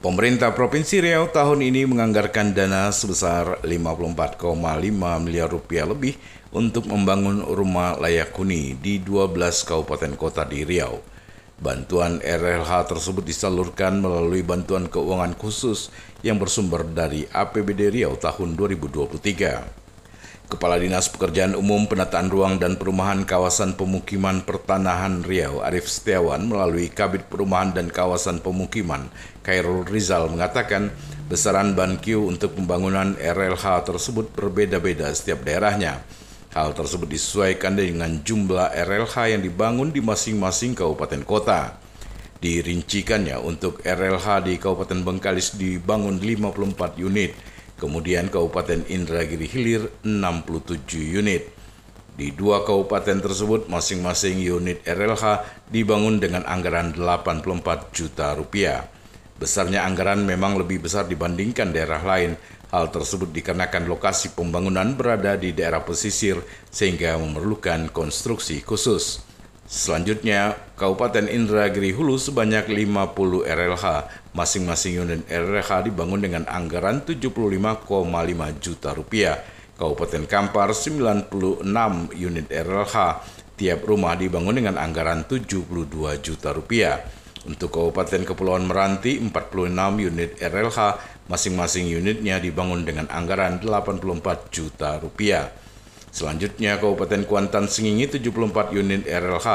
Pemerintah Provinsi Riau tahun ini menganggarkan dana sebesar 54,5 miliar rupiah lebih untuk membangun rumah layak huni di 12 kabupaten kota di Riau. Bantuan RLH tersebut disalurkan melalui bantuan keuangan khusus yang bersumber dari APBD Riau tahun 2023. Kepala Dinas Pekerjaan Umum Penataan Ruang dan Perumahan Kawasan Pemukiman Pertanahan Riau Arif Setiawan melalui Kabit Perumahan dan Kawasan Pemukiman Khairul Rizal mengatakan besaran bankiu untuk pembangunan RLH tersebut berbeda-beda setiap daerahnya. Hal tersebut disesuaikan dengan jumlah RLH yang dibangun di masing-masing kabupaten kota. Dirincikannya untuk RLH di Kabupaten Bengkalis dibangun 54 unit, Kemudian Kabupaten Indragiri Hilir 67 unit. Di dua kabupaten tersebut masing-masing unit RLH dibangun dengan anggaran 84 juta rupiah. Besarnya anggaran memang lebih besar dibandingkan daerah lain. Hal tersebut dikarenakan lokasi pembangunan berada di daerah pesisir sehingga memerlukan konstruksi khusus. Selanjutnya, Kabupaten Indragiri Hulu sebanyak 50 RLH. Masing-masing unit RLH dibangun dengan anggaran 75,5 juta rupiah. Kabupaten Kampar 96 unit RLH. Tiap rumah dibangun dengan anggaran 72 juta rupiah. Untuk Kabupaten Kepulauan Meranti 46 unit RLH, masing-masing unitnya dibangun dengan anggaran 84 juta rupiah. Selanjutnya Kabupaten Kuantan Sengingi 74 unit RLH,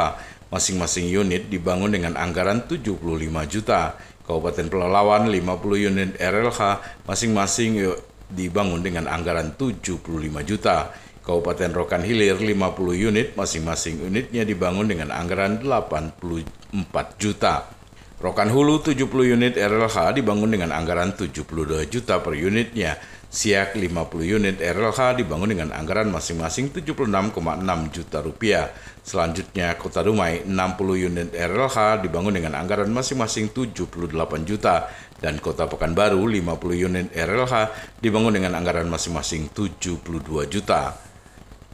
masing-masing unit dibangun dengan anggaran 75 juta. Kabupaten Pelalawan 50 unit RLH, masing-masing dibangun dengan anggaran 75 juta. Kabupaten Rokan Hilir 50 unit, masing-masing unitnya dibangun dengan anggaran 84 juta. Rokan Hulu 70 unit RLH dibangun dengan anggaran 72 juta per unitnya. Siak 50 unit RLH dibangun dengan anggaran masing-masing 76,6 juta rupiah. Selanjutnya Kota Dumai 60 unit RLH dibangun dengan anggaran masing-masing 78 juta dan Kota Pekanbaru 50 unit RLH dibangun dengan anggaran masing-masing 72 juta.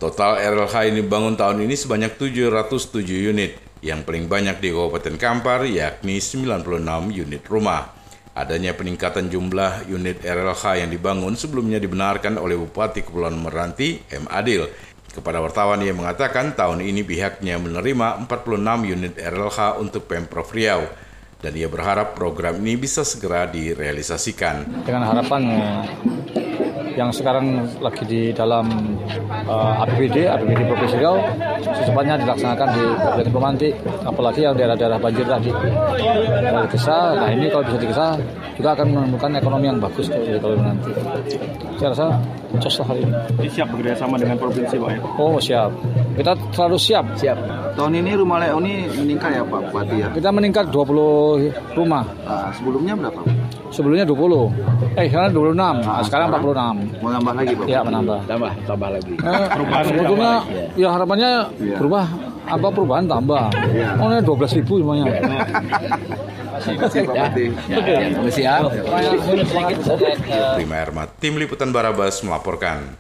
Total RLH ini dibangun tahun ini sebanyak 707 unit yang paling banyak di Kabupaten Kampar yakni 96 unit rumah. Adanya peningkatan jumlah unit RLH yang dibangun sebelumnya dibenarkan oleh Bupati Kepulauan Meranti M. Adil. Kepada wartawan ia mengatakan tahun ini pihaknya menerima 46 unit RLH untuk Pemprov Riau dan ia berharap program ini bisa segera direalisasikan. Dengan harapan yang sekarang lagi di dalam uh, APBD, APBD Provinsi Riau, secepatnya dilaksanakan di Kabupaten Pemanti, apalagi yang daerah-daerah banjir tadi. Kalau nah ini kalau bisa dikesa juga akan menemukan ekonomi yang bagus kalau nanti. Saya rasa cocok lah hari ini. Ini siap bekerja sama dengan provinsi Pak ya? Oh siap, kita selalu siap. Siap. Tahun ini rumah Leoni meningkat ya Pak Bupati ya? Kita meningkat 20 rumah. Nah, sebelumnya berapa? Sebelumnya 20. Eh, sekarang 26. Nah, nah, sekarang 46. Mau nambah lagi, Pak? Iya, menambah. Tambah, tambah lagi. Eh, sebetulnya ya harapannya ya. berubah apa perubahan tambah. Ya. Oh, ini 12 ribu semuanya. Prima Erma, Tim Liputan Barabas melaporkan.